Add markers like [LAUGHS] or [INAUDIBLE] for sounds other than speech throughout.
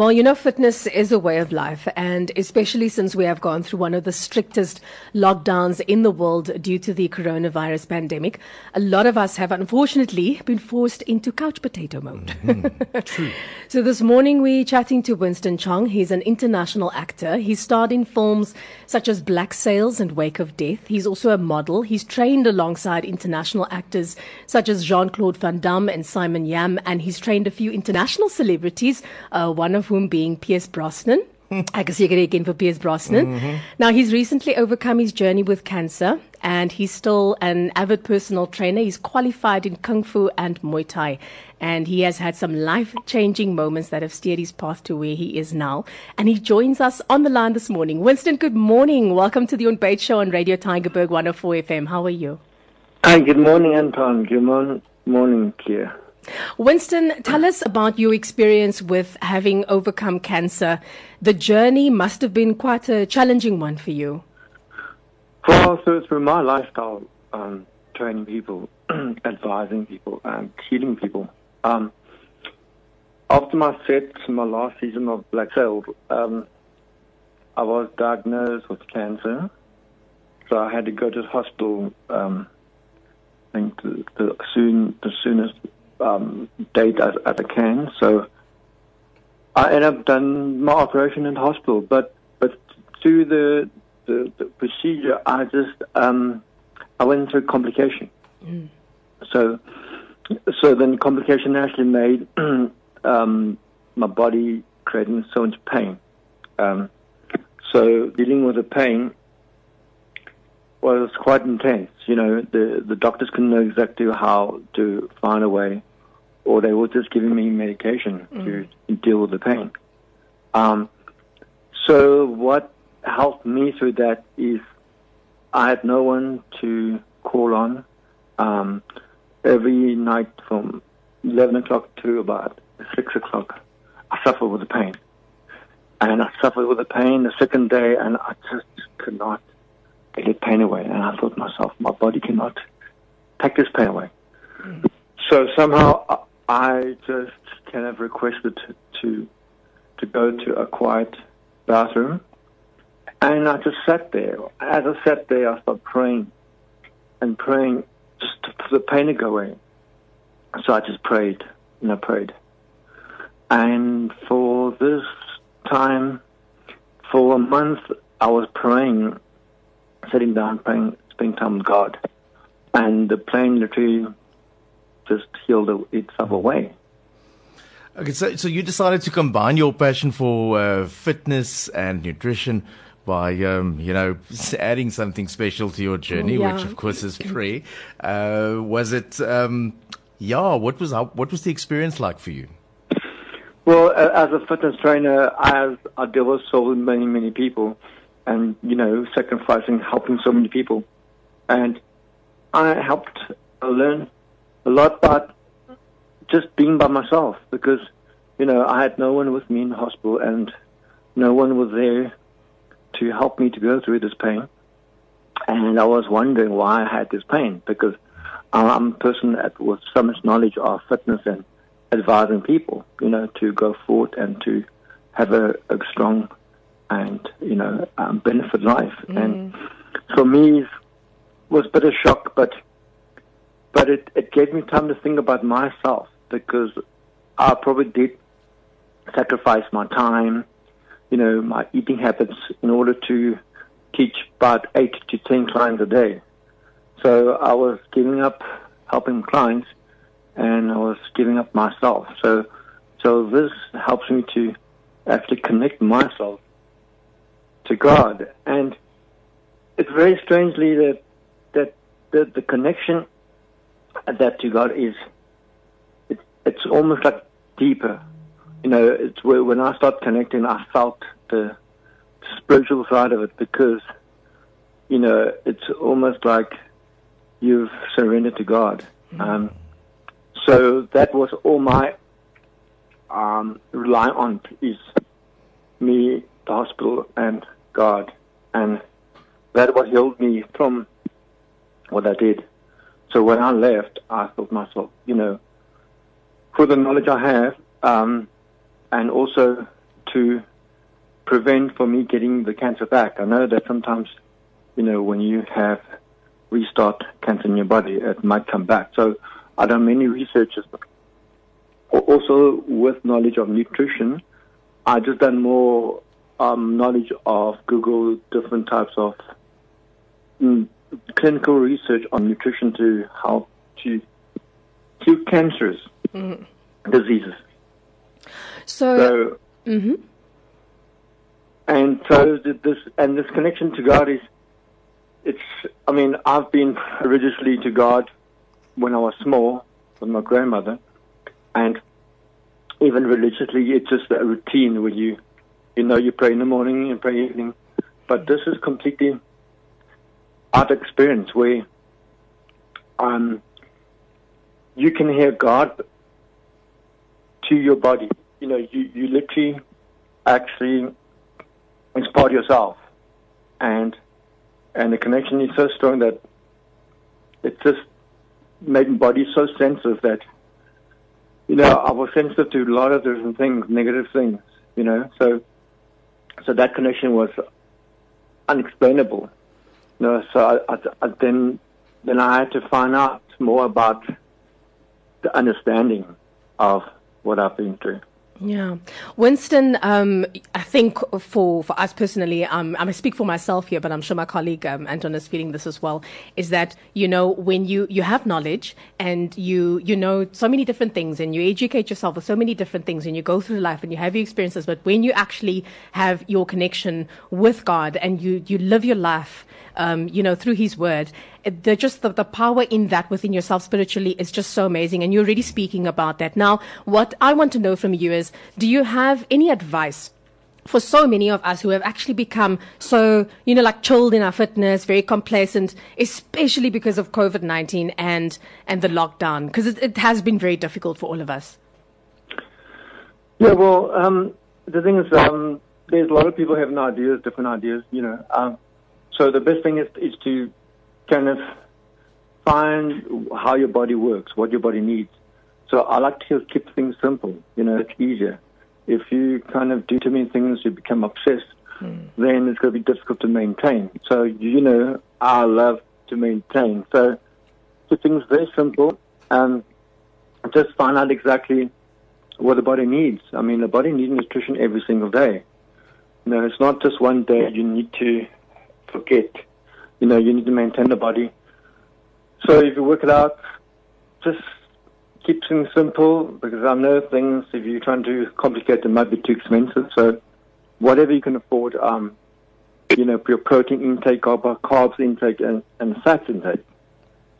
Well, you know, fitness is a way of life, and especially since we have gone through one of the strictest lockdowns in the world due to the coronavirus pandemic, a lot of us have unfortunately been forced into couch potato mode. Mm-hmm. [LAUGHS] True. so this morning we're chatting to Winston Chong. He's an international actor. He starred in films such as Black Sails and Wake of Death. He's also a model. He's trained alongside international actors such as Jean-Claude Van Damme and Simon Yam, and he's trained a few international celebrities, uh, one of whom being Pierce Brosnan. Ek is seker again for Pierce Brosnan. Mm-hmm. Now he's recently overcome his journey with cancer and he's still an avid personal trainer. He's qualified in Kung Fu and Muay Thai and he has had some life-changing moments that have steered his path to where he is now. And he joins us on the line this morning. Winston, good morning. Welcome to the Unpaid Show on Radio Tygerberg 104 FM. How are you? Hi, good morning, Anton. Good morning, morning, Kia. Winston, tell us about your experience with having overcome cancer. The journey must have been quite a challenging one for you. Well, so through my lifestyle, um, training people, [CLEARS THROAT] advising people, and healing people. Um, after my set, my last season of Black Sails, um, I was diagnosed with cancer. So I had to go to the hospital, um, I think the, the soon, the soonest um, date as, as I can. So I ended up done my operation in the hospital, but but through the the, the procedure, I just um, I went through complication. So so then complication actually made [CLEARS THROAT] um, my body creating so much pain. Um, so dealing with the pain was quite intense. You know, the the doctors couldn't know exactly how to find a way, or they were just giving me medication to deal with the pain. Um, so what helped me through that is I had no one to call on. Um, every night from 11 o'clock to about 6 o'clock, I suffered with the pain. And I suffered with the pain the second day, and I just could not get the pain away. And I thought to myself, my body cannot take this pain away. So somehow I- just kind of requested to to go to a quiet bathroom, and I just sat there. As I sat there, I started praying and praying just for the pain to go away. So I just prayed and I prayed, and for this time, for a month, I was praying, sitting down, praying, spending time with God, and the pain literally just healed itself away. Okay, so, so you decided to combine your passion for uh, fitness and nutrition by, um, you know, [LAUGHS] adding something special to your journey, Yeah. which of course is free. Uh, was it, um, yeah, what was, how, what was the experience like for you? Well, as a fitness trainer, as I deal with so many, many people, and you know, sacrificing, helping so many people, and I helped learn a lot about just being by myself because you know I had no one with me in the hospital, and no one was there to help me to go through this pain, and I was wondering why I had this pain because I'm a person that with so much knowledge of fitness and advising people, you know, to go forward and to have a, a strong and you know um, benefit life. And for me, it was a bit of shock, but but it, it gave me time to think about myself because I probably did sacrifice my time, you know, my eating habits in order to teach about eight to ten clients a day. So I was giving up helping clients and I was giving up myself. So, so this helps me to actually connect myself to God. And it's very strangely that that the, the connection that to God is it, it's almost like deeper. You know, it's where when I start connecting, I felt the spiritual side of it because you know it's almost like you've surrendered to God. Um, so that was all my um, rely on is me, the hospital, and God, and that what healed me from what I did. So when I left, I thought myself, you know, for the knowledge I have, um, and also to prevent for me getting the cancer back. I know that sometimes, you know, when you have restart cancer in your body, it might come back. So I've done many researches. Also, with knowledge of nutrition, I just done more um, knowledge of Google different types of mm, clinical research on nutrition to help to cure cancerous mm. diseases. So, so mm-hmm. and so this and this connection to God is it's. I mean, I've been religiously to God when I was small with my grandmother, and even religiously, it's just a routine where you, you know, you pray in the morning and pray evening. But this is completely art experienced where um, you can hear God to your body. You know, you, you literally actually inspire yourself. And and the connection is so strong that it just made my body so sensitive that you know, I was sensitive to a lot of different things, negative things, you know. So, so that connection was unexplainable. Know, so I, I, I then, then I had to find out more about the understanding of what I've been through. Yeah. Winston, um, I think for, for us personally, um, I speak for myself here, but I'm sure my colleague um, Anton is feeling this as well, is that, you know, when you, you have knowledge and you, you know so many different things and you educate yourself with so many different things and you go through life and you have your experiences, but when you actually have your connection with God and you, you live your life um, you know, through His Word. The, just the, the power in that within yourself spiritually is just so amazing. And you're already speaking about that. Now, what I want to know from you is, do you have any advice? for so many of us who have actually become so, you know, like chilled in our fitness, very complacent, especially because of COVID 19 and, and the lockdown, because it, it, has been very difficult for all of us. Yeah, well, um, the thing is, um, there's a lot of people having ideas, different ideas, you know. Um, so the best thing is, is to kind of find how your body works, what your body needs. So I like to keep things simple. You know, it's easier. If you kind of do too many things, you become obsessed. Mm. Then it's going to be difficult to maintain. So you know, I love to maintain. So keep things very simple and just find out exactly what the body needs. I mean, the body needs nutrition every single day. You know, it's not just one day you need to forget. You know, you need to maintain the body. So if you work it out, just keep things simple because I know things, if you're trying to complicate them, might be too expensive. So whatever you can afford, um, you know, your protein intake, carbs intake, and, and fat intake.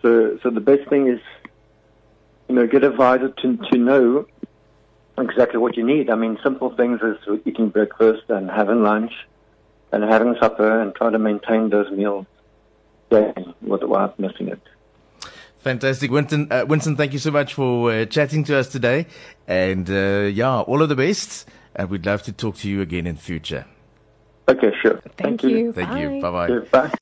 So, so the best thing is, you know, get advisor to, to know exactly what you need. I mean, simple things is eating breakfast and having lunch and having supper and try to maintain those meals daily without missing it. Fantastic, Winston. Uh, Winston, thank you so much for uh, chatting to us today, and uh, yeah, all of the best. And we'd love to talk to you again in future. Okay, sure. Thank, thank you. Thank Bye. you. Bye-bye. Yeah, bye.